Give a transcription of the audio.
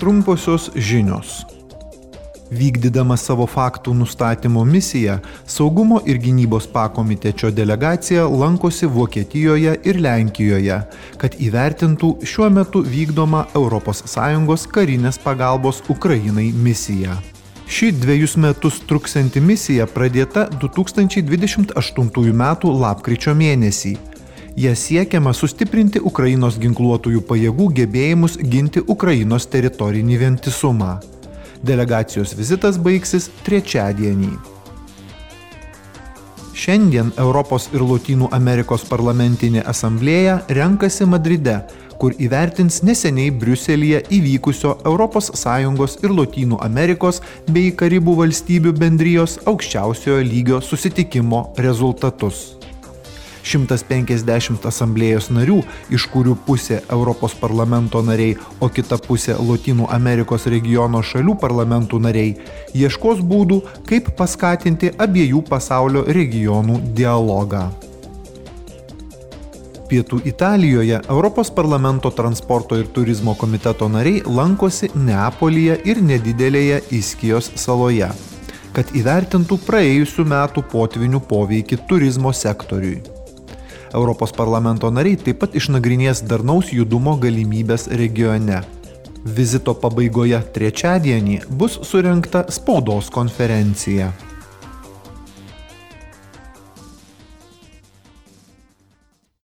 trumposios žinios. Vykdydama savo faktų nustatymo misiją, saugumo ir gynybos pakomitečio delegacija lankosi Vokietijoje ir Lenkijoje, kad įvertintų šiuo metu vykdomą ES karinės pagalbos Ukrainai misiją. Ši dviejus metus truksianti misija pradėta 2028 m. lapkričio mėnesį. Jie siekiama sustiprinti Ukrainos ginkluotųjų pajėgų gebėjimus ginti Ukrainos teritorinį vientisumą. Delegacijos vizitas baigsis trečiadienį. Šiandien Europos ir Lotynų Amerikos parlamentinė asamblėja renkasi Madride, kur įvertins neseniai Briuselėje įvykusio ES ir Lotynų Amerikos bei Karibų valstybių bendrijos aukščiausiojo lygio susitikimo rezultatus. 150 asamblėjos narių, iš kurių pusė Europos parlamento nariai, o kita pusė Latinų Amerikos regiono šalių parlamentų nariai, ieškos būdų, kaip paskatinti abiejų pasaulio regionų dialogą. Pietų Italijoje Europos parlamento transporto ir turizmo komiteto nariai lankosi Neapolyje ir nedidelėje Iskijos saloje, kad įvertintų praėjusių metų potvinių poveikį turizmo sektoriui. Europos parlamento nariai taip pat išnagrinės darnaus judumo galimybės regione. Vizito pabaigoje trečiadienį bus surinkta spaudos konferencija.